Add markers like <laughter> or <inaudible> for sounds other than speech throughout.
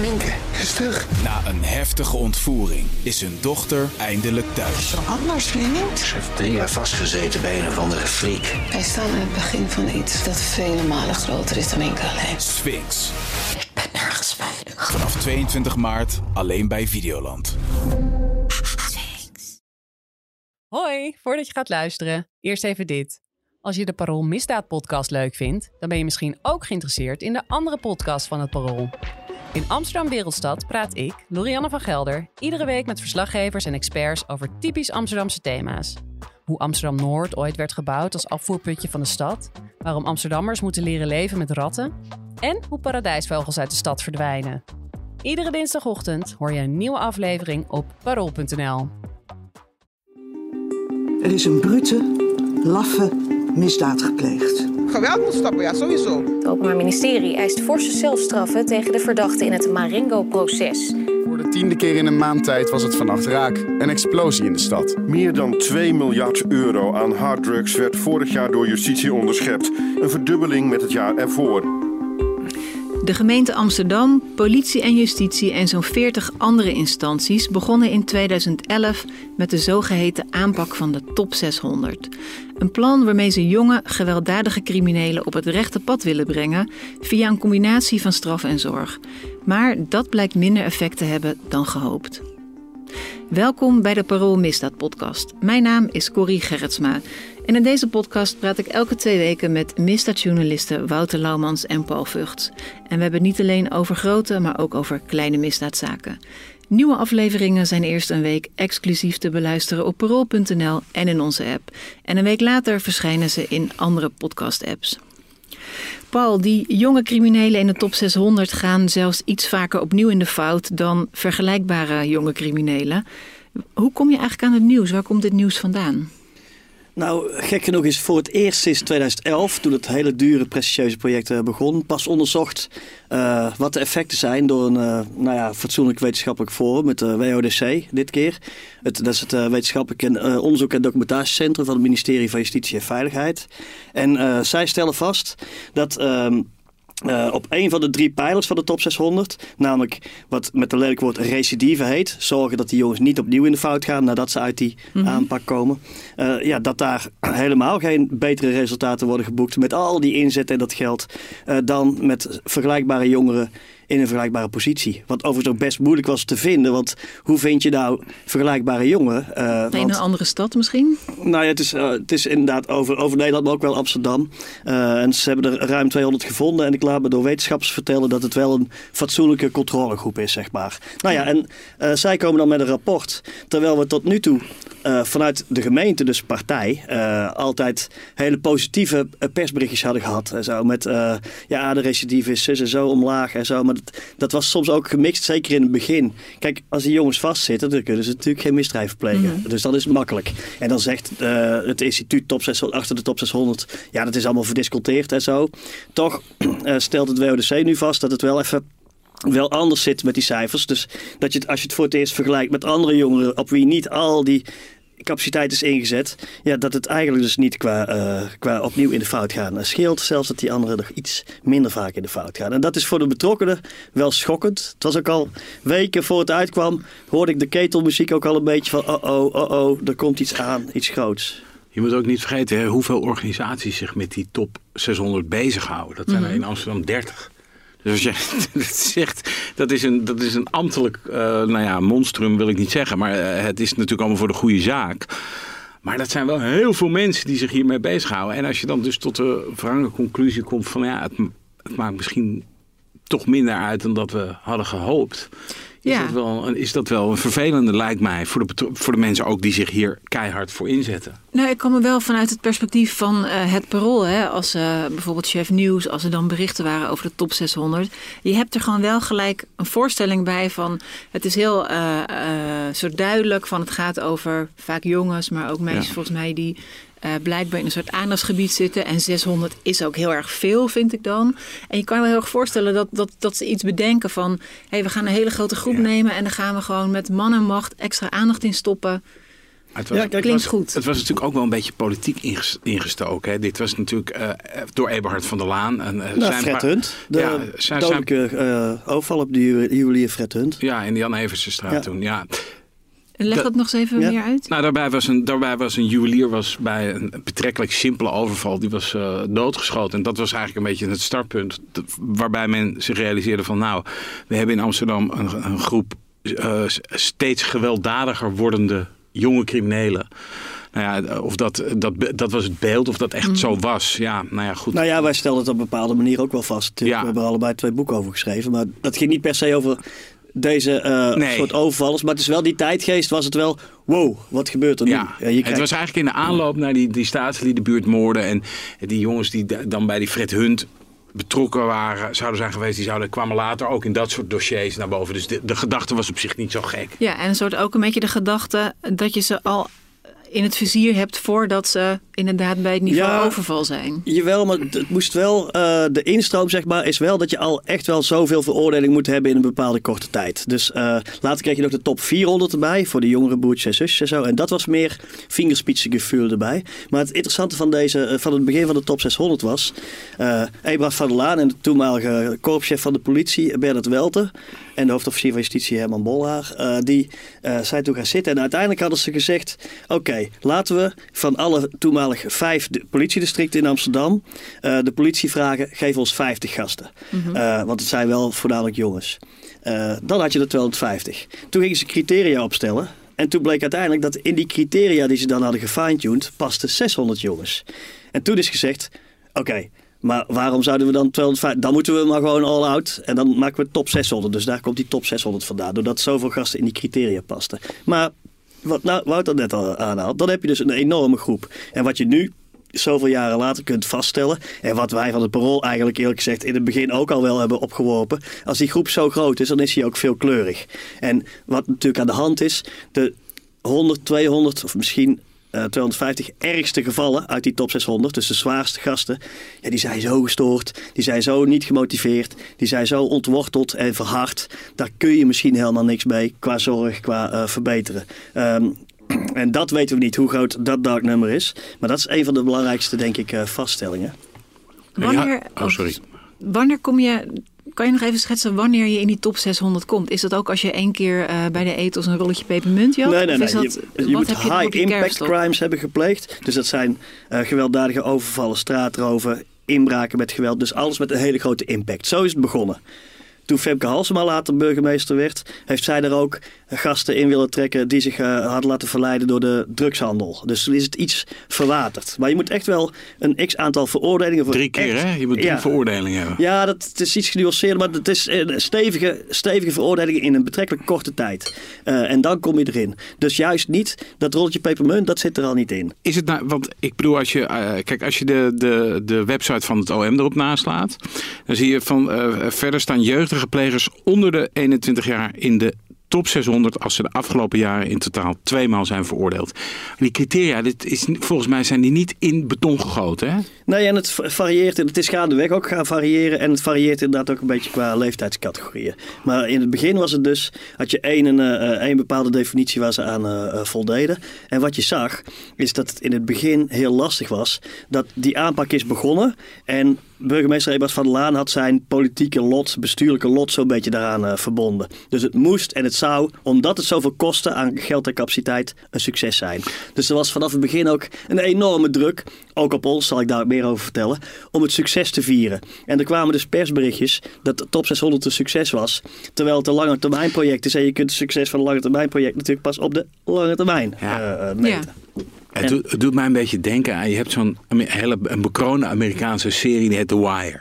Minke is terug. Na een heftige ontvoering is hun dochter eindelijk thuis. Anders, vriend. Ze heeft drie jaar vastgezeten bij een of andere freak. Wij staan in het begin van iets dat vele malen groter is dan Minke alleen. Sphinx. Ik ben nergens veilig. Vanaf 22 maart alleen bij Videoland. Hoi, voordat je gaat luisteren, eerst even dit. Als je de Parool Misdaad podcast leuk vindt, dan ben je misschien ook geïnteresseerd in de andere podcast van het Parool. In Amsterdam Wereldstad praat ik, Lorianne van Gelder, iedere week met verslaggevers en experts over typisch Amsterdamse thema's. Hoe Amsterdam-Noord ooit werd gebouwd als afvoerputje van de stad, waarom Amsterdammers moeten leren leven met ratten en hoe paradijsvogels uit de stad verdwijnen. Iedere dinsdagochtend hoor je een nieuwe aflevering op parool.nl. Er is een brute, laffe misdaad gepleegd. Geweld moet stoppen, ja, sowieso. Het Openbaar Ministerie eist forse zelfstraffen tegen de verdachten in het Marengo-proces. Voor de tiende keer in een maand tijd was het vannacht raak. Een explosie in de stad. Meer dan 2 miljard euro aan harddrugs werd vorig jaar door justitie onderschept. Een verdubbeling met het jaar ervoor. De gemeente Amsterdam, politie en justitie en zo'n 40 andere instanties begonnen in 2011 met de zogeheten aanpak van de top 600. Een plan waarmee ze jonge, gewelddadige criminelen op het rechte pad willen brengen via een combinatie van straf en zorg. Maar dat blijkt minder effect te hebben dan gehoopt. Welkom bij de Parool Misdaad Podcast. Mijn naam is Corrie Gerritsma. En in deze podcast praat ik elke twee weken met misdaadjournalisten Wouter Laumans en Paul Vugts. En we hebben niet alleen over grote, maar ook over kleine misdaadzaken. Nieuwe afleveringen zijn eerst een week exclusief te beluisteren op parool.nl en in onze app. En een week later verschijnen ze in andere podcast-apps. Paul, die jonge criminelen in de top 600 gaan zelfs iets vaker opnieuw in de fout dan vergelijkbare jonge criminelen. Hoe kom je eigenlijk aan het nieuws? Waar komt dit nieuws vandaan? Nou, gek genoeg is voor het eerst sinds 2011, toen het hele dure, prestigieuze project eh, begon, pas onderzocht uh, wat de effecten zijn door een uh, nou ja, fatsoenlijk wetenschappelijk forum, het WODC dit keer. Het, dat is het wetenschappelijk en, onderzoek- en documentatiecentrum van het ministerie van Justitie en Veiligheid. En zij stellen vast dat ehm, uh, op een van de drie pijlers van de top 600, namelijk wat met een lelijk woord recidive heet, zorgen dat die jongens niet opnieuw in de fout gaan nadat ze uit die mm -hmm. aanpak komen, uh, ja, dat daar <clears throat> helemaal geen betere resultaten worden geboekt met al die inzet en dat geld uh, dan met vergelijkbare jongeren in een vergelijkbare positie. Wat overigens ook best moeilijk was te vinden. Want hoe vind je nou vergelijkbare jongen? Uh, in want, een andere stad misschien? Nou ja, het is, uh, het is inderdaad over, over Nederland, maar ook wel Amsterdam. Uh, en ze hebben er ruim 200 gevonden. En ik laat me door wetenschappers vertellen dat het wel een fatsoenlijke controlegroep is, zeg maar. Nou ja, en zij komen dan met een rapport. Terwijl we tot nu toe vanuit de gemeente, dus partij, altijd hele positieve persberichtjes hadden gehad. En zo, met ja, de recidive is en zo omlaag en zo. Maar dat, dat, was soms ook gemixt, zeker in het begin. Kijk, als die jongens vastzitten, dan kunnen ze natuurlijk geen misdrijven plegen. Mm -hmm. Dus dat is makkelijk. En dan zegt het instituut top 600, achter de top 600, ja, dat is allemaal verdisconteerd en zo. Toch <clears throat> stelt het WODC nu vast dat het wel even wel anders zit met die cijfers. Dus dat je het, als je het voor het eerst vergelijkt met andere jongeren op wie niet al die capaciteit is ingezet, ja, dat het eigenlijk dus niet qua, uh, qua opnieuw in de fout gaan Het scheelt. Zelfs dat die anderen nog iets minder vaak in de fout gaan. En dat is voor de betrokkenen wel schokkend. Het was ook al weken voor het uitkwam, hoorde ik de ketelmuziek ook al een beetje van oh oh, oh oh, er komt iets aan, iets groots. Je moet ook niet vergeten hè, hoeveel organisaties zich met die top 600 bezighouden. Dat zijn er in Amsterdam 30. Dus als je <laughs> dat zegt, dat is een, dat is een ambtelijk, uh, nou ja, monstrum wil ik niet zeggen. Maar uh, het is natuurlijk allemaal voor de goede zaak. Maar dat zijn wel heel veel mensen die zich hiermee bezighouden. En als je dan dus tot de wrange conclusie komt van ja, het maakt misschien toch minder uit dan dat we hadden gehoopt. Is, ja. dat wel, is dat wel een vervelende, lijkt mij, voor de, voor de mensen ook die zich hier keihard voor inzetten? Nou, ik kom er wel vanuit het perspectief van uh, het parool. Hè, als uh, bijvoorbeeld chef nieuws, als er dan berichten waren over de top 600. Je hebt er gewoon wel gelijk een voorstelling bij van... het is heel uh, zo duidelijk van het gaat over vaak jongens, maar ook meisjes ja. volgens mij... die uh, blijkbaar in een soort aandachtsgebied zitten. En 600 is ook heel erg veel, vind ik dan. En je kan je wel heel erg voorstellen dat, dat, dat ze iets bedenken van... hé, hey, we gaan een hele grote groep ja. nemen... en dan gaan we gewoon met man en macht extra aandacht in stoppen. Het was, ja, klinkt was, goed. Het was natuurlijk ook wel een beetje politiek ingestoken. Hè. Dit was natuurlijk uh, door Eberhard van der Laan. En, uh, nou, Fred Hunt. De ja, zijn, dodelijke uh, overval op de juwelier Fred Hunt. Ja, in de Jan Eversenstraat ja. toen. Ja. Leg dat, dat nog eens even ja. meer uit. Nou, daarbij was, een, daarbij was een juwelier was bij een betrekkelijk simpele overval. Die was uh, doodgeschoten. En dat was eigenlijk een beetje het startpunt. Waarbij men zich realiseerde van nou, we hebben in Amsterdam een, een groep uh, steeds gewelddadiger wordende jonge criminelen. Nou ja, of dat, dat, dat was het beeld, of dat echt mm. zo was. Ja, nou ja, goed. Nou ja, wij stelden het op een bepaalde manier ook wel vast. Ja. We hebben er allebei twee boeken over geschreven. Maar dat ging niet per se over deze uh, nee. soort overvallers. Maar het is wel die tijdgeest, was het wel... Wow, wat gebeurt er nu? Ja, ja het was eigenlijk in de aanloop naar die, die staatsliedenbuurtmoorden... en die jongens die dan bij die Fred Hunt betrokken waren, zouden zijn geweest, die zouden, kwamen later ook in dat soort dossiers naar boven. Dus de, de gedachte was op zich niet zo gek. Ja, en een soort ook een beetje de gedachte dat je ze al in het vizier hebt voordat ze inderdaad bij het niveau ja, overval zijn. Jawel, maar het moest wel, uh, de instroom zeg maar, is wel dat je al echt wel zoveel veroordeling moet hebben in een bepaalde korte tijd. Dus uh, later kreeg je nog de top 400 erbij voor de jongere broertjes en zusjes en zo. En dat was meer vingerspitsengevoel erbij. Maar het interessante van, deze, uh, van het begin van de top 600 was, uh, Ebrard van der Laan en de toenmalige korpschef van de politie, Bernard Welter, en de hoofdofficier van justitie Herman Bolhaar, die zijn toen gaan zitten. En uiteindelijk hadden ze gezegd, oké, okay, laten we van alle toenmalige vijf politiedistricten in Amsterdam uh, de politie vragen, geef ons 50 gasten. Mm -hmm. uh, want het zijn wel voornamelijk jongens. Uh, dan had je er 250. Toen gingen ze criteria opstellen. En toen bleek uiteindelijk dat in die criteria die ze dan hadden gefine-tuned, pasten 600 jongens. En toen is gezegd, oké, okay, maar waarom zouden we dan 250? Dan moeten we maar gewoon all out. En dan maken we top 600. Dus daar komt die top 600 vandaan. Doordat zoveel gasten in die criteria pasten. Maar wat nou, Wouter net al aanhaalt, dan heb je dus een enorme groep. En wat je nu zoveel jaren later kunt vaststellen. En wat wij van het parool eigenlijk eerlijk gezegd in het begin ook al wel hebben opgeworpen. Als die groep zo groot is, dan is hij ook veel kleurig. En wat natuurlijk aan de hand is, de 100, 200 of misschien uh, 250 ergste gevallen uit die top 600, dus de zwaarste gasten, ja, die zijn zo gestoord, die zijn zo niet gemotiveerd, die zijn zo ontworteld en verhard. Daar kun je misschien helemaal niks mee qua zorg, qua uh, verbeteren. Um, <clears throat> en dat weten we niet, hoe groot dat dark nummer is. Maar dat is een van de belangrijkste, denk ik, uh, vaststellingen. Wanneer, oh, sorry. Wanneer kom je kan je nog even schetsen wanneer je in die top 600 komt? Is dat ook als je één keer uh, bij de ethos een rolletje pepermunt jat? Nee, nee, nee. Dat, je, je moet high impact crimes hebben gepleegd. Dus dat zijn uh, gewelddadige overvallen, straatroven, inbraken met geweld. Dus alles met een hele grote impact. Zo is het begonnen. Toen Femke Halsema later burgemeester werd, heeft zij er ook gasten in willen trekken die zich uh, hadden laten verleiden door de drugshandel. Dus is het iets verwaterd. Maar je moet echt wel een x aantal veroordelingen voor. Drie keer, echt, hè? Je moet drie ja, veroordelingen hebben. Ja, dat het is iets genuanceerder, maar het is stevige, stevige veroordelingen in een betrekkelijk korte tijd. Uh, en dan kom je erin. Dus juist niet dat rolletje pepermunt, dat zit er al niet in. Is het nou, want ik bedoel, als je, uh, kijk, als je de, de, de website van het OM erop naslaat, dan zie je van verder staan plegers onder de 21 jaar in de top 600 als ze de afgelopen jaren in totaal tweemaal zijn veroordeeld. Die criteria, dit is, volgens mij zijn die niet in beton gegoten, hè? Nee, en het varieert. Het is gaandeweg ook gaan variëren. En het varieert inderdaad ook een beetje qua leeftijdscategorieën. Maar in het begin was het dus, had je één, een, een bepaalde definitie waar ze aan uh, voldeden. En wat je zag, is dat het in het begin heel lastig was. Dat die aanpak is begonnen. En burgemeester Ebert van der Laan had zijn politieke lot, bestuurlijke lot zo'n beetje daaraan uh, verbonden. Dus het moest en het zou, omdat het zoveel kostte aan geld en capaciteit, een succes zijn. Dus er was vanaf het begin ook een enorme druk, ook op ons, zal ik daar meer over vertellen, om het succes te vieren. En er kwamen dus persberichtjes dat de top 600 een succes was, terwijl het een lange termijn project is en je kunt het succes van een lange termijn project natuurlijk pas op de lange termijn ja. uh, meten. Ja. Het, doet, mij een beetje denken aan, je hebt zo'n hele een bekroonde Amerikaanse serie die heet The Wire.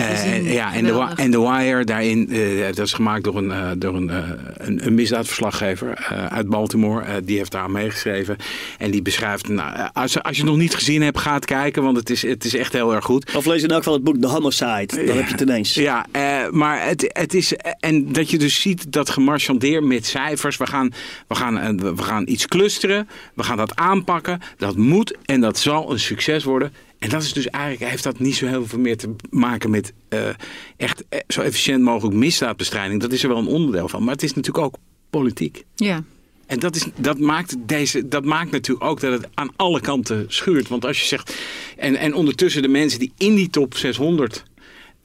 Uh, ja, en de, en The Wire, daarin, uh, dat is gemaakt door een, uh, door een, een, een, misdaadverslaggever uit Baltimore. die heeft daar meegeschreven. En die beschrijft, nou, als, als je het nog niet gezien hebt, ga het kijken, want het is, het is echt heel erg goed. Of lees in elk geval het boek The Homicide, dan heb je het ineens. Ja, maar het, het is, en dat je dus ziet dat gemarchandeer met cijfers. We gaan, we, gaan, we gaan iets clusteren, we gaan dat aanpakken. Dat moet en dat zal een succes worden. En dat is dus eigenlijk, heeft dat niet zo heel veel meer te maken met uh, echt zo efficiënt mogelijk misdaadbestrijding. Dat is er wel een onderdeel van. Maar het is natuurlijk ook politiek. Ja. En dat, is, dat, maakt deze, dat maakt natuurlijk ook dat het aan alle kanten schuurt. Want als je zegt. En, en ondertussen de mensen die in die top 600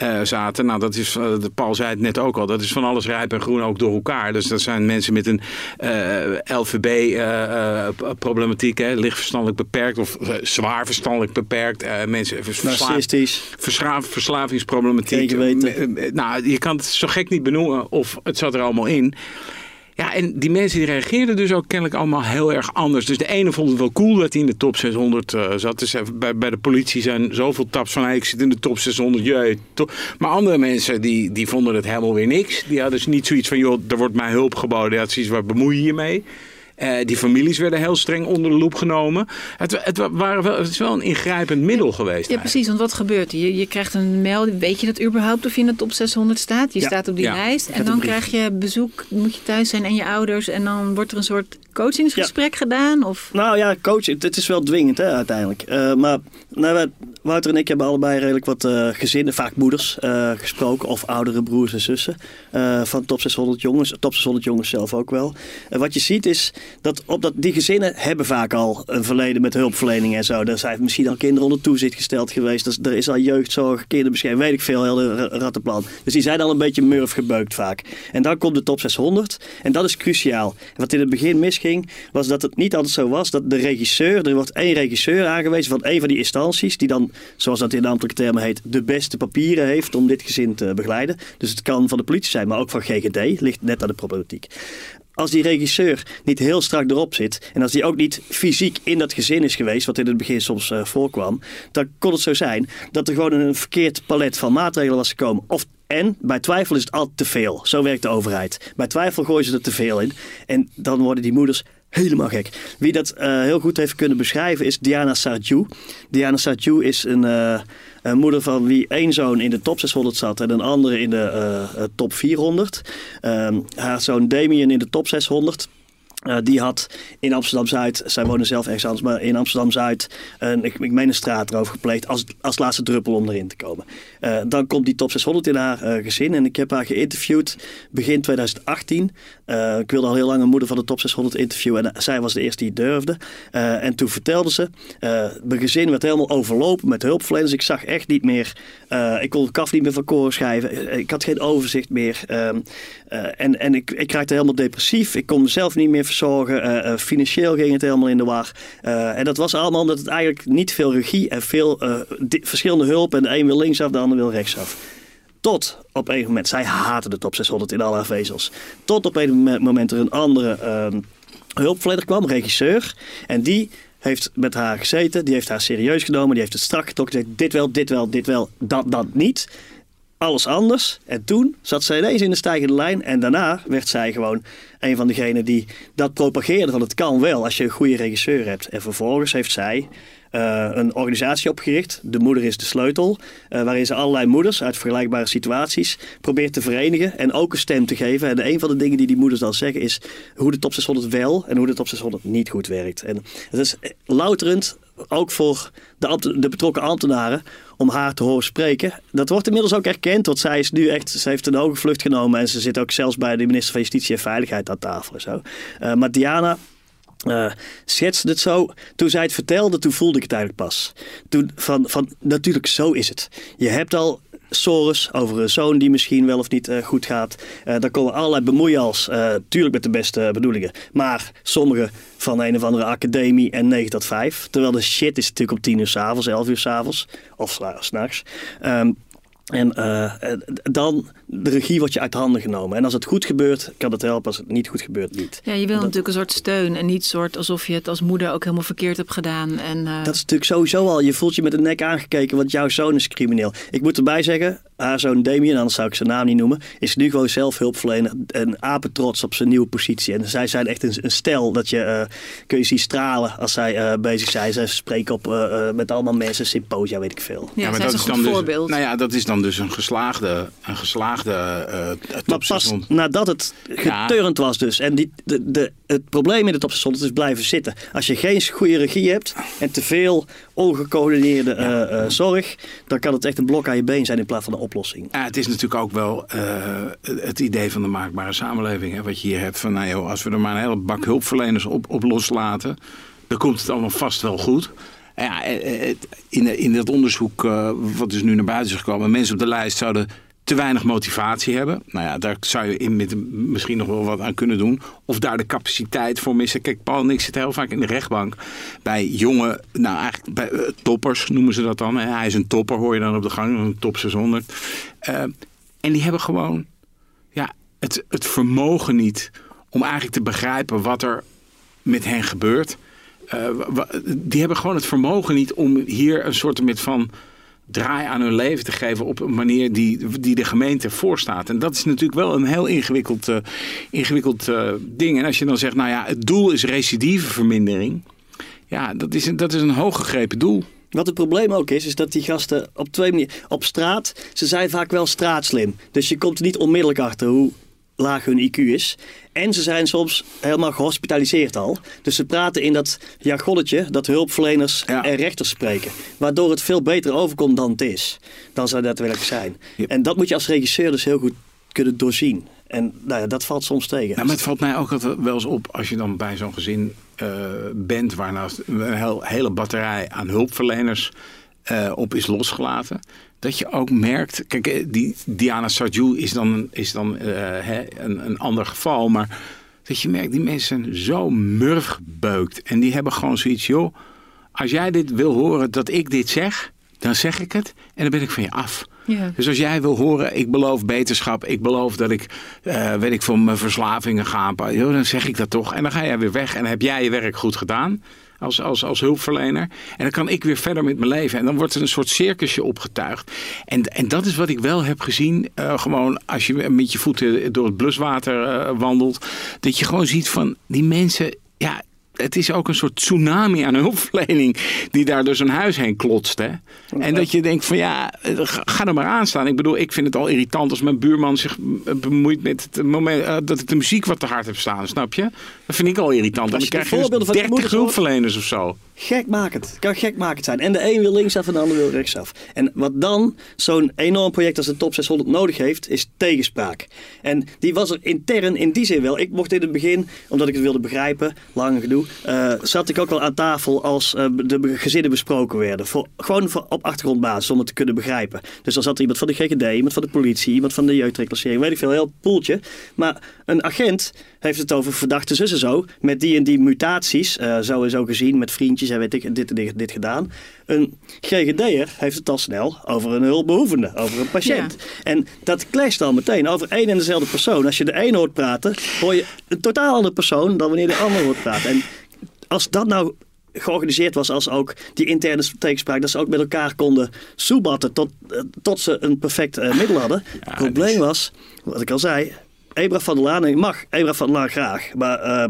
uh, zaten. Nou, dat is, uh, Paul zei het net ook al, dat is van alles rijp en groen ook door elkaar. Dus dat zijn mensen met een uh, LVB-problematiek, licht verstandelijk beperkt of zwaar verstandelijk beperkt. mensen Narcistisch. Versla verslavingsproblematiek. nou, je kan het zo gek niet benoemen of het zat er allemaal in. Ja, en die mensen die reageerden dus ook kennelijk allemaal heel erg anders. Dus de ene vond het wel cool dat hij in de top 600 uh, zat. Dus bij, bij de politie zijn zoveel taps van... Hey, ik zit in de top 600, jee. Maar andere mensen die, die vonden het helemaal weer niks. Die hadden dus niet zoiets van... joh, er wordt mij hulp geboden. Die had zoiets, waar bemoei je je mee? Uh, die families werden heel streng onder de loep genomen. Het, het, waren wel, het is wel een ingrijpend middel geweest. Ja, precies. Want wat gebeurt er? Je, je krijgt een mail. Weet je dat überhaupt of je in de top 600 staat? Je ja. staat op die ja. lijst. En dan krijg je bezoek. Moet je thuis zijn en je ouders. En dan wordt er een soort coachingsgesprek gedaan? Of? Nou ja, coaching. Het is wel dwingend hè, uiteindelijk. Uh, maar nou, Wouter en ik hebben allebei redelijk wat uh, gezinnen, vaak moeders, uh, gesproken. Of oudere broers en zussen. van top 600 jongens. Top 600 jongens zelf ook wel. wat je ziet is dat, op dat die gezinnen hebben vaak al een verleden met hulpverlening en zo. Er zijn misschien al kinderen onder toezicht gesteld geweest. Er is al jeugdzorg, kinderbescherming, weet ik veel, heel rattenplan. Dus die zijn al een beetje murf gebeukt vaak. En dan komt de top 600 en dat is cruciaal. Wat in het begin misging, was dat het niet altijd zo was dat de regisseur, er wordt één regisseur aangewezen van één van die instanties, die dan, zoals dat in de ambtelijke termen heet, de beste papieren heeft om dit gezin te begeleiden. Dus het kan van de politie zijn, maar ook van GGD, ligt net aan de problematiek als die regisseur niet heel strak erop zit en als die ook niet fysiek in dat gezin is geweest, wat in het begin soms uh, voorkwam, dan kon het zo zijn dat er gewoon een verkeerd palet van maatregelen was gekomen. Of en bij twijfel is het altijd te veel. Zo werkt de overheid. Bij twijfel gooien ze er te veel in. En dan worden die moeders helemaal gek. Wie dat uh, heel goed heeft kunnen beschrijven is Diana Sardiou. Diana Sardiou is een, uh, een, moeder van wie één zoon in de top 600 zat en een andere in de uh, top 400. haar zoon Damien in de top 600. Uh, die had in Amsterdam-Zuid, zij wonen zelf ergens anders, maar in Amsterdam-Zuid, ik, ik meen een straat erover gepleegd als, als laatste druppel om erin te komen. Uh, dan komt die top 600 in haar gezin en ik heb haar geïnterviewd begin 2018. ik wilde al heel lang een moeder van de top 600 interviewen en zij was de eerste die durfde. en toen vertelde ze, mijn gezin werd helemaal overlopen met hulpverleners. Ik zag echt niet meer, ik kon de kaf niet meer van koren schrijven. Ik had geen overzicht meer. Ehm, en en ik, ik raakte helemaal depressief. Ik kon mezelf niet meer Uh, uh, financieel ging het helemaal in de war. Uh, en dat was allemaal omdat het eigenlijk niet veel regie en veel verschillende hulp. En de een wil linksaf, de ander wil rechtsaf. Tot op een moment, zij haten de top 600 in al haar vezels. Tot op een moment er een andere ehm, hulpverlener kwam, regisseur. En die heeft met haar gezeten, die heeft haar serieus genomen, die heeft het strak getrokken. Dit wel, dit wel, dit wel, dat, dat niet alles anders. En toen zat zij ineens in de stijgende lijn. En daarna werd zij gewoon een van degenen die dat propageerde. Van het kan wel als je een goede regisseur hebt. En vervolgens heeft zij uh, een organisatie opgericht. De Moeder is de Sleutel. Uh, waarin ze allerlei moeders uit vergelijkbare situaties probeert te verenigen. En ook een stem te geven. En een van de dingen die die moeders dan zeggen is hoe de top 600 wel en hoe de top 600 niet goed werkt. En het is louterend ook voor de, de, betrokken ambtenaren om haar te horen spreken. Dat wordt inmiddels ook erkend, want zij is nu echt, ze heeft een hoge vlucht genomen en ze zit ook zelfs bij de minister van Justitie en Veiligheid aan tafel en zo. Uh, maar Diana uh, schetste het zo. Toen zij het vertelde, toen voelde ik het eigenlijk pas. Toen van, van natuurlijk, zo is het. Je hebt al sores over een zoon die misschien wel of niet uh, goed gaat. Uh, dan komen allerlei bemoeials, uh, tuurlijk met de beste bedoelingen. Maar sommige van een of andere academie en 9 tot 5. Terwijl de shit is natuurlijk om 10 uur s'avonds, 11 uur s'avonds of s'nachts. Um, en dan de regie wordt je uit handen genomen. En als het goed gebeurt, kan het helpen. Als het niet goed gebeurt, niet. Ja, je wil dat... natuurlijk een soort steun. En niet soort alsof je het als moeder ook helemaal verkeerd hebt gedaan. En, uh... Dat is natuurlijk sowieso al. Je voelt je met de nek aangekeken, want jouw zoon is crimineel. Ik moet erbij zeggen, haar zoon Damien, anders zou ik zijn naam niet noemen, is nu gewoon zelf hulpverlener. En apetrots op zijn nieuwe positie. En zij zijn echt een, een stel dat je uh, kun je zien stralen als zij bezig zijn. Zij spreken op met allemaal mensen, symposia, weet ik veel. Ja, ja maar dat is, een goed dan voorbeeld. Dus, nou ja, dat is dan dus een geslaagde, een geslaagde uh, top Maar pas nadat het geturnd was dus. En die, de, de, het probleem in de top 600 is blijven zitten. Als je geen goede regie hebt en te veel ongecoördineerde uh, uh, zorg... dan kan het echt een blok aan je been zijn in plaats van een oplossing. Ja, het is natuurlijk ook wel het idee van de maakbare samenleving. Hè, wat je hier hebt van, nou joh, als we er maar een hele bak hulpverleners op, op loslaten... dan komt het allemaal vast wel goed... Ja, in, in dat onderzoek wat dus nu naar buiten is gekomen, mensen op de lijst zouden te weinig motivatie hebben. Nou ja, daar zou je in met, misschien nog wel wat aan kunnen doen. Of daar de capaciteit voor missen. Kijk, Paul en ik heel vaak in de rechtbank bij jonge, nou eigenlijk bij uh, toppers noemen ze dat dan. Hij is een topper, hoor je dan op de gang, een top 600. Uh, en die hebben gewoon ja, het, het vermogen niet om eigenlijk te begrijpen wat er met hen gebeurt. Uh, die hebben gewoon het vermogen niet om hier een soort van draai aan hun leven te geven op een manier die, die de gemeente voorstaat. En dat is natuurlijk wel een heel ingewikkeld, uh, ingewikkeld uh, ding. En als je dan zegt, nou ja, het doel is recidivevermindering. Ja, dat is, een, dat is een hooggegrepen doel. Wat het probleem ook is, is dat die gasten op twee manieren... Op straat, ze zijn vaak wel straatslim. Dus je komt er niet onmiddellijk achter hoe laag hun IQ is. En ze zijn soms helemaal gehospitaliseerd al. Dus ze praten in dat jargonnetje dat hulpverleners en rechters spreken. Waardoor het veel beter overkomt dan het is. Dan zou dat daadwerkelijk zijn. En dat moet je als regisseur dus heel goed kunnen doorzien. En nou ja, dat valt soms tegen. Nou, maar het valt mij ook wel eens op als je dan bij zo'n gezin uh, bent... waar nou een hele batterij aan hulpverleners uh, op is losgelaten dat je ook merkt. Kijk, eh, die Diana Sarju is dan, is dan uh, hè, een, een ander geval. Maar dat je merkt, die mensen zijn zo murf. En die hebben gewoon zoiets, joh. Als jij dit wil horen dat ik dit zeg, dan zeg ik het. En dan ben ik van je af. Ja. Dus als jij wil horen, ik beloof beterschap, ik beloof dat ik, uh, weet ik, van mijn verslavingen ga, dan zeg ik dat toch. En dan ga jij weer weg en dan heb jij je werk goed gedaan als, als, als hulpverlener. En dan kan ik weer verder met mijn leven. En dan wordt er een soort circusje opgetuigd. En, en dat is wat ik wel heb gezien. Uh, gewoon als je met je voeten door het bluswater uh, wandelt. Dat je gewoon ziet van die mensen. Ja, het is ook een soort tsunami aan hulpverlening die daar dus een huis heen klotst. Hè? En dat je denkt van ja, ga er maar aan staan. Ik bedoel, ik vind het al irritant als mijn buurman zich bemoeit met het moment uh, dat ik de muziek wat te hard heb staan, snap je? Dat vind ik al irritant. Dan krijg je dus 30 hulpverleners of zo. Gekmakend. Het kan gekmakend zijn. En de een wil linksaf en de ander wil rechtsaf. En wat dan zo'n enorm project als de Top 600 nodig heeft, is tegenspraak. En die was er intern in die zin wel. Ik mocht in het begin, omdat ik het wilde begrijpen, lang gedoe, uh, zat ik ook wel aan tafel als uh, de gezinnen besproken werden. Gewoon voor, op achtergrondbasis, om het te kunnen begrijpen. Dus dan zat er iemand van de GGD, iemand van de politie, iemand van de jeugdreclassering, weet ik veel, heel poeltje. Maar een agent heeft het over verdachte zussen zo, met die en die mutaties, uh, zo en zo gezien, met vriendjes en weet ik, dit en dit, dit gedaan. Een GGD'er heeft het al snel over een hulpbehoevende, over een patiënt. En dat clasht al meteen over één en dezelfde persoon. Als je de een hoort praten, hoor je een totaal andere persoon dan wanneer de ander hoort praten. En als dat nou georganiseerd was als ook die interne tegenspraak, dat ze ook met elkaar konden soebatten tot, tot ze een perfect uh, middel hadden. het probleem was, wat ik al zei, Ebra van der Laan, ik mag Ebra van der Laan graag, maar uh,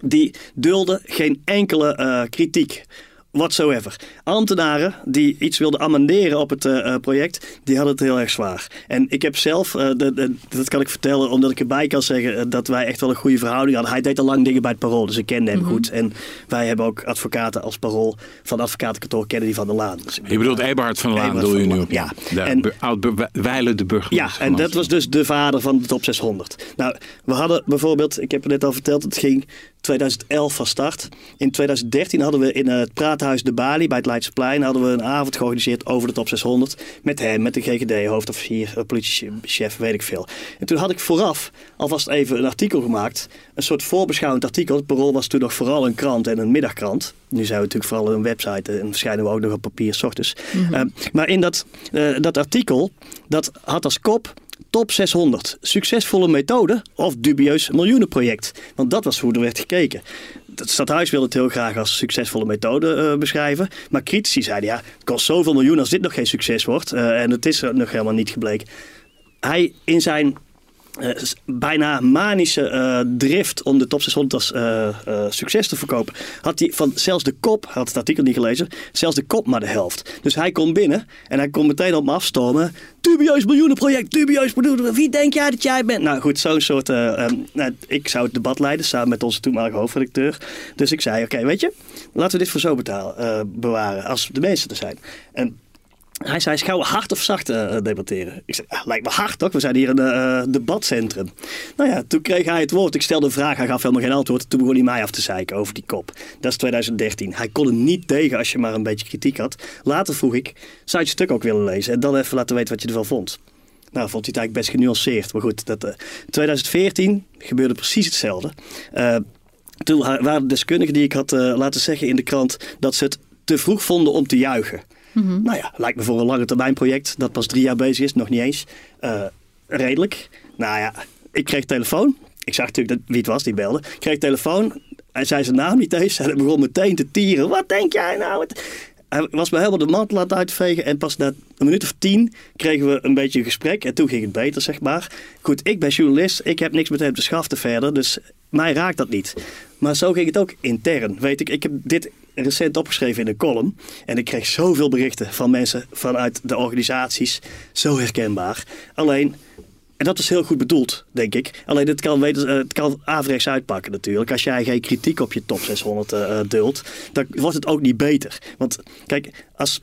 die dulde geen enkele uh, kritiek whatsoever. Ambtenaren die iets wilden amenderen op het uh, project, die hadden het heel erg zwaar. En ik heb zelf, uh, de, de, dat kan ik vertellen omdat ik erbij kan zeggen uh, dat wij echt wel een goede verhouding hadden. Hij deed al lang dingen bij het parool, dus ik kende hem mm -hmm. goed. En wij hebben ook advocaten als parool van de advocatenkantoor Kennedy van der Laan. Dus je bedoelt Eberhard van der Laan, doe je nu op? Ja. De, en, oud de burgemeester. Ja, en dat was dus de vader van de top 600. Nou, we hadden bijvoorbeeld, ik heb het net al verteld, het ging 2011 van start. In 2013 hadden we in het Praathuis de Bali bij het Leidseplein hadden we een avond georganiseerd over de top 600. Met hem, met de GGD, hoofdofficier, politiechef, weet ik veel. En toen had ik vooraf alvast even een artikel gemaakt. Een soort voorbeschouwend artikel. Het Parool was toen nog vooral een krant en een middagkrant. Nu zijn we natuurlijk vooral een website en verschijnen we ook nog op papier s ochtends. Mm -hmm. uh, maar in dat, uh, dat artikel, dat had als kop Top 600. Succesvolle methode of dubieus miljoenenproject. Want dat was hoe er werd gekeken. Het stadhuis wilde het heel graag als succesvolle methode uh, beschrijven. Maar critici zeiden ja, het kost zoveel miljoen als dit nog geen succes wordt. Uh, en het is nog helemaal niet gebleken. Hij in zijn uh, bijna manische uh, drift om de top 600 als uh, succes te verkopen, had hij van zelfs de kop, had het artikel niet gelezen, zelfs de kop maar de helft. Dus hij komt binnen en hij komt meteen op me afstormen. Dubieus miljoenenproject, dubieus miljoenen. Wie denk jij dat jij bent? Nou goed, zo'n soort. Um, nou, ik zou het debat leiden samen met onze toenmalige hoofdredacteur. Dus ik zei: Oké, weet je, laten we dit voor zo betalen, bewaren als de meeste er zijn. En hij zei, gaan we hard of zacht uh, debatteren? Ik zei, lijkt me hard toch? We zijn hier een uh, debatcentrum. Nou ja, toen kreeg hij het woord. Ik stelde een vraag, hij gaf helemaal geen antwoord. Toen begon hij mij af te zeiken over die kop. Dat is 2013. Hij kon er niet tegen als je maar een beetje kritiek had. Later vroeg ik, zou je het stuk ook willen lezen? En dan even laten weten wat je ervan vond. Nou, vond hij het eigenlijk best genuanceerd. Maar goed, dat, uh, 2014 gebeurde precies hetzelfde. toen waren de deskundigen die ik had laten zeggen in de krant... dat ze het te vroeg vonden om te juichen. Mm Nou ja, lijkt me voor een lange termijn project dat pas drie jaar bezig is, nog niet eens. Uh, redelijk. Nou ja, ik kreeg telefoon. Ik zag natuurlijk dat, wie het was die belde. Ik kreeg telefoon. Hij zei zijn naam niet eens. <laughs> Hij begon meteen te tieren. Wat denk jij nou? Hij was me helemaal de mantel laten uitvegen. En pas na een minuut of tien kregen we een beetje een gesprek. En toen ging het beter, zeg maar. Goed, ik ben journalist. Ik heb niks met hem te schaften verder. Dus mij raakt dat niet. Maar zo ging het ook intern. Weet ik, ik heb dit recent opgeschreven in een column. En ik kreeg zoveel berichten van mensen vanuit de organisaties. Zo herkenbaar. Alleen, en dat is heel goed bedoeld, denk ik. Alleen het kan, eh, het kan averechts uitpakken natuurlijk. Als jij geen kritiek op je top 600 uh, eh, duldt, dan wordt het ook niet beter. Want kijk, als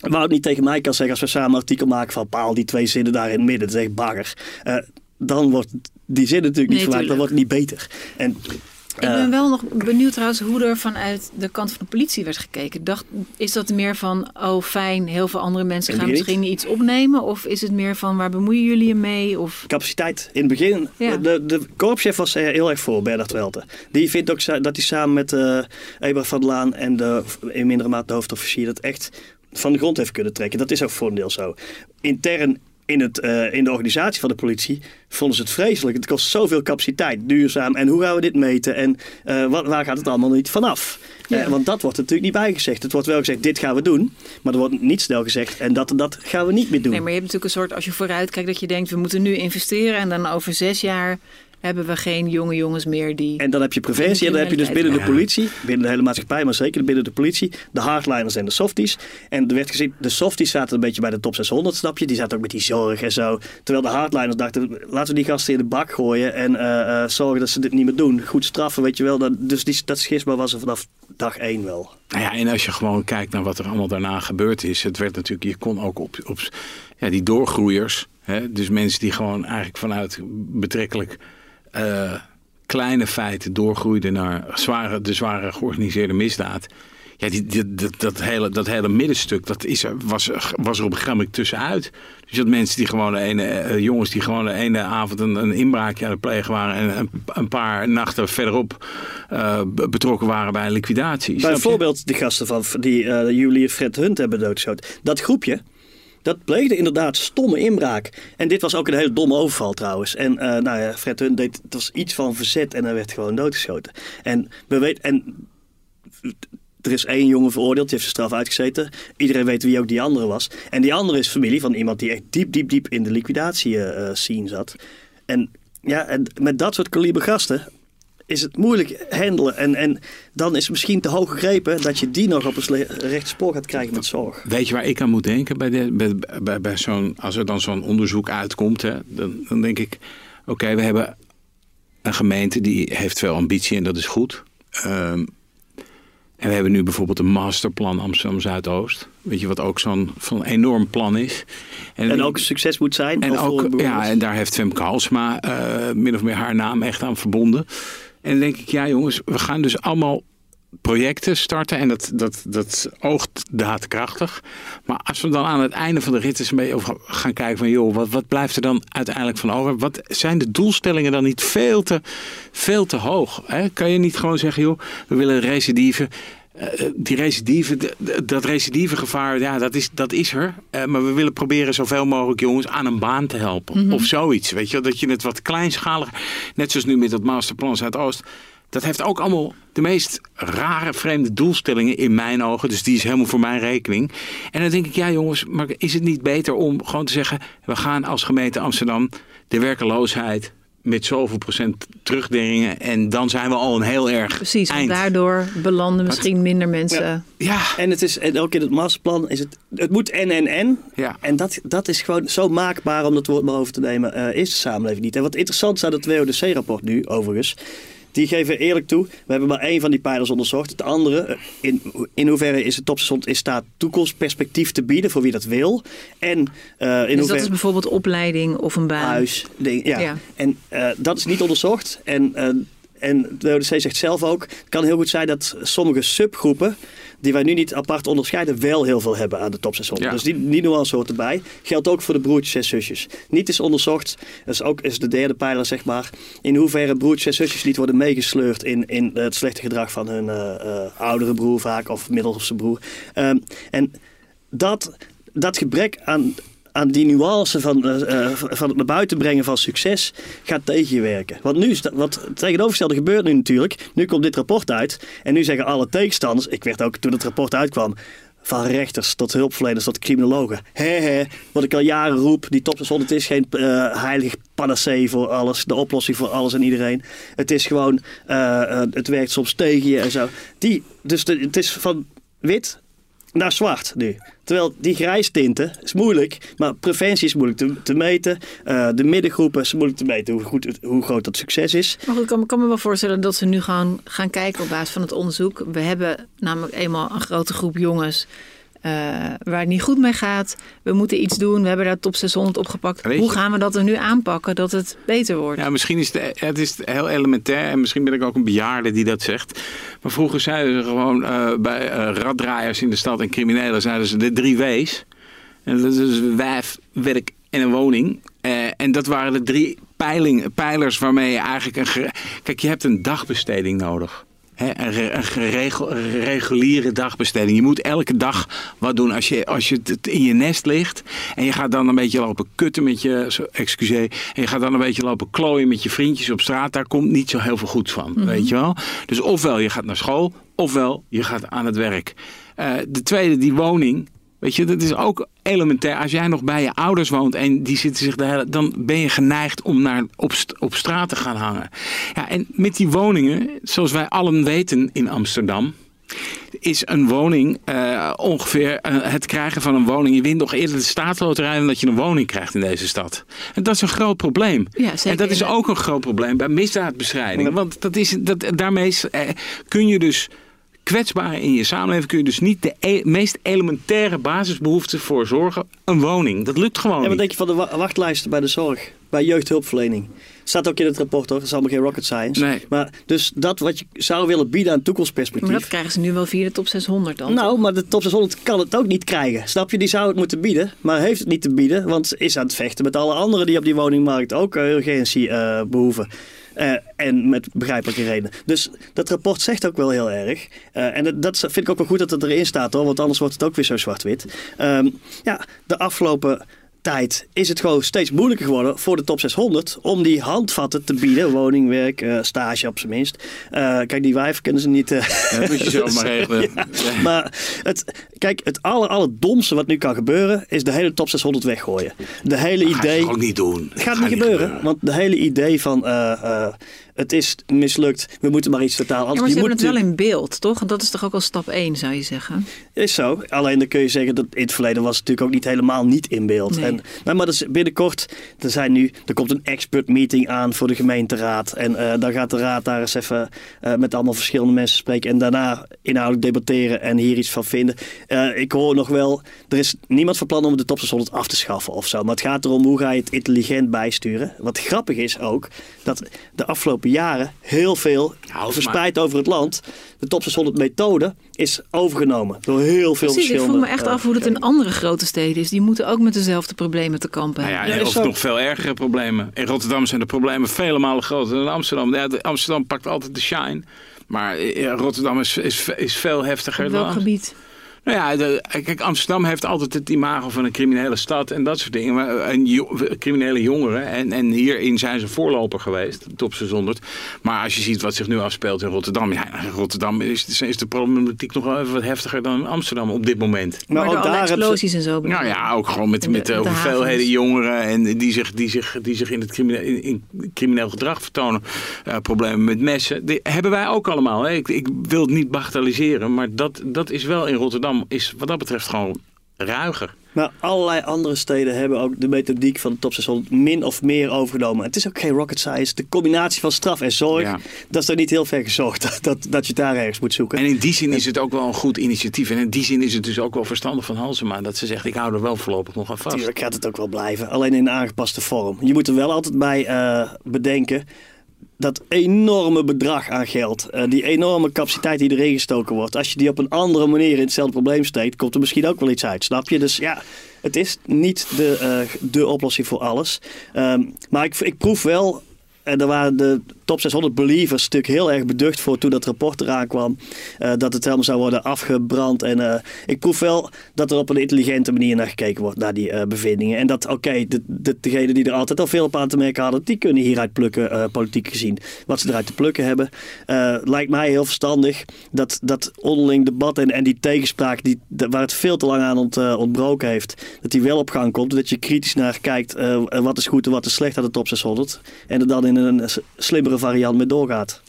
Wout niet tegen mij kan zeggen als we samen een artikel maken van paal die twee zinnen daar in het midden, dat is echt bagger. Uh, dan wordt die zin natuurlijk niet gemaakt, dan wordt het niet beter. En ik ben wel nog benieuwd trouwens hoe er vanuit de kant van de politie werd gekeken. Dacht, is dat meer van, oh fijn, heel veel andere mensen gaan misschien iets opnemen? Of is het meer van, waar bemoeien jullie je mee? Of... Capaciteit. In het begin, de, de korpschef was heel erg voor, Bernard Welte. Die vindt ook dat hij samen met uh, Eber van Laan en de, in mindere mate de hoofdofficier dat echt van de grond heeft kunnen trekken. Dat is ook voor een deel zo. Intern in, het, uh, in de organisatie van de politie vonden ze het vreselijk. Het kost zoveel capaciteit, duurzaam. En hoe gaan we dit meten? En uh, wat, waar gaat het allemaal niet vanaf? Ja. Uh, want dat wordt natuurlijk niet bijgezegd. Het wordt wel gezegd, dit gaan we doen. Maar er wordt niet snel gezegd, en dat en dat gaan we niet meer doen. Nee, maar je hebt natuurlijk een soort, als je vooruit kijkt, dat je denkt, we moeten nu investeren. En dan over zes jaar hebben we geen jonge jongens meer die. En dan heb je preventie en dan heb je dus binnen de politie, binnen de hele maatschappij, maar zeker binnen de politie, de hardliners en de softies. En er werd gezien, de softies zaten een beetje bij de top 600, snap je? Die zaten ook met die zorg en zo. Terwijl de hardliners dachten, laten we die gasten in de bak gooien en uh, uh, zorgen dat ze dit niet meer doen. Goed straffen, weet je wel. Dat, dus die, dat schisma was er vanaf dag één wel. Nou ja, en als je gewoon kijkt naar wat er allemaal daarna gebeurd is, het werd natuurlijk, je kon ook op, op ja, die doorgroeiers, hè, dus mensen die gewoon eigenlijk vanuit betrekkelijk uh, kleine feiten doorgroeide naar zware, de zware georganiseerde misdaad. Ja, die, die, dat, dat, hele, dat hele middenstuk, dat is, was, was er op een gegeven moment tussenuit. Dus je had mensen die gewoon de ene, uh, jongens die gewoon de ene avond een, een inbraakje aan het plegen waren. En een, een paar nachten verderop uh, betrokken waren bij een liquidatie. Bijvoorbeeld die gasten van die uh, Julie Fred Hunt hebben doodgeschoten. Dat groepje, dat pleegde inderdaad stomme inbraak. En dit was ook een hele domme overval trouwens. En uh, nou ja, Fred Hunt deed, het was iets van verzet en hij werd gewoon doodgeschoten. En we weten, en er is één jongen veroordeeld, die heeft zijn straf uitgezeten. Iedereen weet wie ook die andere was. En die andere is familie van iemand die echt diep, diep, diep in de liquidatie uh, scene zat. En ja, en met dat soort kaliber gasten, is het moeilijk handelen. En, en dan is het misschien te hoog gegrepen dat je die nog op een recht spoor gaat krijgen met zorg. Weet je waar ik aan moet denken bij, de, bij, bij, bij zo'n, als er dan zo'n onderzoek uitkomt, hè, dan, dan denk ik, oké, we hebben een gemeente die heeft veel ambitie en dat is goed. Um, en we hebben nu bijvoorbeeld een masterplan Amsterdam Zuidoost. Weet je wat ook zo'n van enorm plan is. En, en ook een succes moet zijn. En, ook, ja, en daar heeft Femke Halsma uh, min of meer haar naam echt aan verbonden. En denk ik, ja jongens, we gaan dus allemaal projecten starten. En dat, dat, dat oogt daadkrachtig. Maar als we dan aan het einde van de rit eens over gaan kijken van... joh, wat, wat blijft er dan uiteindelijk van over? Wat zijn de doelstellingen dan niet veel te, veel te hoog? Hè? Kan je niet gewoon zeggen, joh, we willen recidive... Uh, die recidive, dat recidivegevaar, ja, dat is, dat is er. Uh, maar we willen proberen zoveel mogelijk jongens aan een baan te helpen. Mm -hmm. Of zoiets, weet je Dat je het wat kleinschalig, net zoals nu met dat masterplan Zuidoost dat heeft ook allemaal de meest rare, vreemde doelstellingen in mijn ogen. Dus die is helemaal voor mijn rekening. En dan denk ik, ja jongens, maar is het niet beter om gewoon te zeggen... we gaan als gemeente Amsterdam de werkeloosheid met zoveel procent terugdringen. En dan zijn we al een heel erg Precies, eind. want daardoor belanden misschien minder mensen. Ja. Ja. En, het is, en ook in het masterplan is het, het moet en en en. Ja. En dat, dat is gewoon zo maakbaar om dat woord maar over te nemen, eh, is de samenleving niet. En wat interessant is aan het WODC-rapport nu, overigens. Die geven eerlijk toe, we hebben maar één van die pijlers onderzocht. Het andere, eh, in, in hoeverre is het topstation in staat toekomstperspectief te bieden voor wie dat wil. En uh, in dus hoeverre... dat is bijvoorbeeld opleiding of een baan. Huis, ding, ja. Ja. En uh, dat is niet onderzocht. En, en de WODC zegt zelf ook, het kan heel goed zijn dat sommige subgroepen die wij nu niet apart onderscheiden, wel heel veel hebben aan de top 600. Ja. Dus die, die nuance hoort erbij. Geldt ook voor de broertjes en zusjes. Niet is onderzocht, dat is ook is de derde pijler zeg maar, in hoeverre broertjes en zusjes niet worden meegesleurd in, in het slechte gedrag van hun uh, uh, oudere broer vaak, of middelste broer. Um, en dat, dat gebrek aan, aan die nuance van, uh, van het naar buiten brengen van succes gaat tegen je werken. Want nu wat tegenovergestelde gebeurt nu natuurlijk. Nu komt dit rapport uit en nu zeggen alle tegenstanders, ik werd ook toen het rapport uitkwam, van rechters tot hulpverleners tot criminologen. He, he, wat ik al jaren roep, die top 600 is geen uh, heilig panacee voor alles, de oplossing voor alles en iedereen. Het is gewoon, het werkt soms tegen je en zo. Die, dus de, het is van wit naar zwart nu. Terwijl die grijstinten is moeilijk, maar preventie is moeilijk te, te meten. Uh, de middengroepen is moeilijk te meten hoe, goed, hoe groot dat succes is. Maar goed, ik kan, kan me wel voorstellen dat ze nu gaan, gaan kijken op basis van het onderzoek. We hebben namelijk eenmaal een grote groep jongens uh, waar het niet goed mee gaat. We moeten iets doen. We hebben daar top 600 opgepakt. Weet Hoe je- gaan we dat er nu aanpakken dat het beter wordt? Ja, misschien is het, het is heel elementair en misschien ben ik ook een bejaarde die dat zegt. Maar vroeger zeiden ze gewoon eh, bij eh, raddraaiers in de stad en criminelen zeiden ze de drie W's. En dat is wijf, werk en een woning. Eh, en dat waren de drie peiling, pijlers waarmee je eigenlijk een... Kijk, je hebt een dagbesteding nodig. Een, re- een geregel- een reguliere dagbesteding. Je moet elke dag wat doen als je, als je het in je nest ligt. En je gaat dan een beetje lopen kutten met je, excuseer. En je gaat dan een beetje lopen klooien met je vriendjes op straat. Daar komt niet zo heel veel goeds van. Mhm. Weet je wel? Dus ofwel je gaat naar school, ofwel je gaat aan het werk. Eh, de tweede, die woning. Weet je, dat is ook elementair. Als jij nog bij je ouders woont en die zitten zich hele, dan ben je geneigd om naar op, op straat te gaan hangen. Ja, en met die woningen, zoals wij allen weten in Amsterdam, is een woning eh, ongeveer eh, het krijgen van een woning. Je wint nog eerder de staatsloterij dan dat je een woning krijgt in deze stad. En dat is een groot probleem. Ja, zeker. En dat is ook een groot probleem bij misdaadbestrijding. Want dat is, dat, daarmee is, eh, kun je dus kwetsbaar in je samenleving kun je dus niet de e- meest elementaire basisbehoeften voor zorgen. Een woning. Dat lukt gewoon En wat niet. denk je van de wa- wachtlijsten bij de zorg? Bij jeugdhulpverlening? Staat ook in het rapport hoor, dat is allemaal geen rocket science. Nee. Maar dus dat wat je zou willen bieden aan toekomstperspectief. Maar dat krijgen ze nu wel via de top 600 dan. Nou, maar de top 600 kan het ook niet krijgen. Snap je? Die zou het moeten bieden, maar heeft het niet te bieden. Want ze is aan het vechten met alle anderen die op die woningmarkt ook urgentie uh, behoeven. Uh, en met begrijpelijke redenen. Dus dat rapport zegt ook wel heel erg. Uh, en dat, vind ik ook wel goed dat het erin staat hoor. Want anders wordt het ook weer zo zwart-wit. Um, ja, de afgelopen tijd is het gewoon steeds moeilijker geworden voor de top 600 om die handvatten te bieden. Woning, werk, uh, stage op zijn minst. Uh, kijk, die wijf kunnen ze niet... Uh, dat moet je zelf maar <laughs> regelen. <laughs> ja, maar het, kijk, het aller, allerdomste wat nu kan gebeuren is de hele top 600 weggooien. De hele dat idee... Dat ook niet doen. Het gaat niet gebeuren, gebeuren, want de hele idee van uh, het is mislukt, we moeten maar iets totaal anders. Ja, maar ze je hebben moet het wel in beeld, toch? Dat is toch ook al stap 1, zou je zeggen? Is zo. Alleen dan kun je zeggen dat in het verleden was het natuurlijk ook niet helemaal niet in beeld. Nee. En, nou, maar dus binnenkort, er, zijn nu, er komt een expert meeting aan voor de gemeenteraad. En uh, dan gaat de raad daar eens even uh, met allemaal verschillende mensen spreken. En daarna inhoudelijk debatteren en hier iets van vinden. Uh, ik hoor nog wel, er is niemand van plan om de top 600 af te schaffen of zo. Maar het gaat erom hoe ga je het intelligent bijsturen. Wat grappig is ook, dat de afgelopen jaren heel veel Nou, verspreid maar... over het land. De top 600 methode is overgenomen door heel veel Precies, ik vroeg me echt af hoe dat in andere grote steden is. Die moeten ook met dezelfde problemen te kampen nou ja, hebben. ja, of nog veel ergere problemen. In Rotterdam zijn de problemen vele malen groter dan in Amsterdam. Ja, Amsterdam pakt altijd de shine. Maar Rotterdam is, is, is veel heftiger Op welk dan gebied? Nou ja, de, kijk, Amsterdam heeft altijd het imago van een criminele stad en dat soort dingen. Maar, en jo, criminele jongeren. En, en hierin zijn ze voorloper geweest, top 600. Maar als je ziet wat zich nu afspeelt in Rotterdam. Ja, in Rotterdam is, is de problematiek nog wel even wat heftiger dan in Amsterdam op dit moment. Maar, maar ook daar explosies en zo. Nou ja, ook gewoon met, de, met de, de hoeveelheden jongeren en die zich, die zich, die zich in het crimineel, in, in crimineel gedrag vertonen. Uh, problemen met messen. Die hebben wij ook allemaal. Hè. Ik, ik wil het niet bagatelliseren, maar dat, dat is wel in Rotterdam is wat dat betreft gewoon ruiger. Maar allerlei andere steden hebben ook de methodiek van de top 600 min of meer overgenomen. Het is ook geen rocket science. De combinatie van straf en zorg, ja. dat is er niet heel ver gezocht. <laughs> Dat, dat, dat je daar ergens moet zoeken. En in die zin is het ook wel een goed initiatief. En in die zin is het dus ook wel verstandig van Halsema. Dat ze zegt, ik hou er wel voorlopig nog aan vast. Tuurlijk gaat het ook wel blijven. Alleen in een aangepaste vorm. Je moet er wel altijd bij uh, bedenken dat enorme bedrag aan geld, uh, die enorme capaciteit die erin gestoken wordt, als je die op een andere manier in hetzelfde probleem steekt, komt er misschien ook wel iets uit, snap je? Dus ja, het is niet de, uh, de oplossing voor alles. Um, maar ik, ik proef wel en daar waren de top 600 believers natuurlijk heel erg beducht voor toen dat rapport eraan kwam. Uh, dat het helemaal zou worden afgebrand. En uh, ik proef wel dat er op een intelligente manier naar gekeken wordt, naar die uh, bevindingen. En dat, oké, okay, de, de, degenen die er altijd al veel op aan te merken hadden, die kunnen hieruit plukken, politiek gezien. Wat ze eruit te plukken hebben. lijkt mij heel verstandig dat dat onderling debat en, en die tegenspraak, die, waar het veel te lang aan ont, ontbroken heeft, dat die wel op gang komt. Dat je kritisch naar kijkt, wat is goed en wat is slecht aan de top 600. En er dan in een slimmere variant mee doorgaat.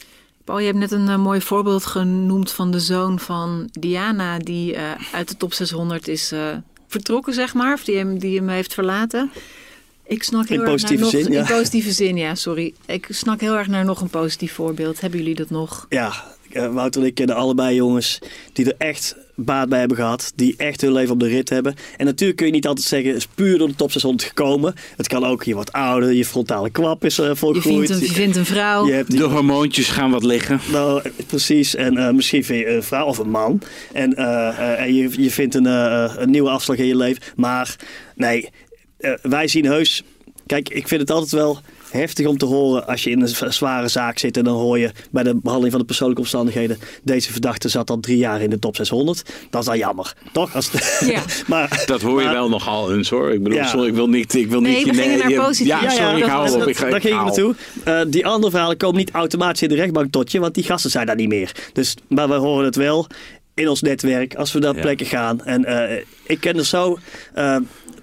Paul, je hebt net een uh, mooi voorbeeld genoemd van de zoon van Diana, die uh, uit de top 600 is uh, vertrokken, zeg maar, of die hem, die hem heeft verlaten. Ik snak heel in erg positieve naar zin, nog, ja. In positieve zin, ja, sorry. Ik snak heel erg naar nog een positief voorbeeld. Hebben jullie dat nog? Ja, Wouter en ik kennen allebei jongens die er echt baat bij hebben gehad. Die echt hun leven op de rit hebben. En natuurlijk kun je niet altijd zeggen, het is puur door de top 600 gekomen. Het kan ook, je wordt ouder, je frontale kwap is uh, volgroeid. Je vindt een, je vindt een vrouw. Je hebt die... De hormoontjes gaan wat liggen. Nou, precies. En uh, misschien vind je een vrouw of een man. En, uh, en je, je vindt een, een nieuwe afslag in je leven. Maar nee, wij zien heus... Kijk, ik vind het altijd wel heftig om te horen als je in een zware zaak zit en dan hoor je bij de behandeling van de persoonlijke omstandigheden deze verdachte zat al drie jaar in de top 600. Dat is dan jammer, toch? Als ja. <laughs> maar, dat hoor je maar, wel nogal eens hoor. Ik bedoel, ja. sorry, ik wil niet... Ik wil nee, niet we gingen naar positief. Ja, sorry, ja, ik hou op. Ik, daar ging ik naartoe. Uh, die andere verhalen komen niet automatisch in de rechtbank tot je, want die gasten zijn daar niet meer. Dus, maar we horen het wel in ons netwerk als we naar plekken gaan. En uh, ik ken er zo uh,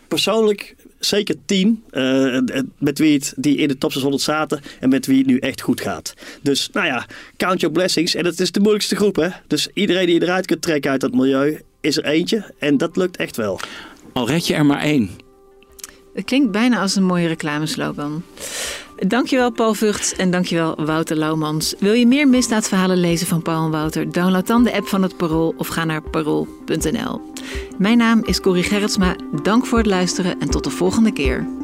persoonlijk zeker tien uh, met wie het, die in de top 600 zaten en met wie het nu echt goed gaat. Dus nou ja, count your blessings. En het is de moeilijkste groep hè. Dus iedereen die je eruit kunt trekken uit dat milieu is er eentje. En dat lukt echt wel. Al red je er maar één. Het klinkt bijna als een mooie reclameslogan. Dankjewel Paul Vugts en dankjewel Wouter Laumans. Wil je meer misdaadverhalen lezen van Paul en Wouter? Download dan de app van het Parool of ga naar parool.nl. Mijn naam is Corrie Gerritsma. Dank voor het luisteren en tot de volgende keer.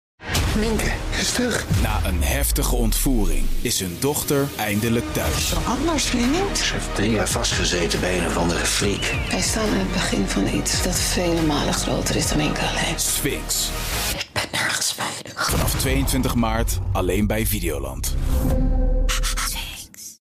Minke is terug. Na een heftige ontvoering is hun dochter eindelijk thuis. Zo anders, vriend. Ze heeft drie jaar vastgezeten bij een of andere freak. Wij staan aan het begin van iets dat vele malen groter is dan enkel alleen. Sphinx. Ik ben nergens veilig. Vanaf 22 maart alleen bij Videoland.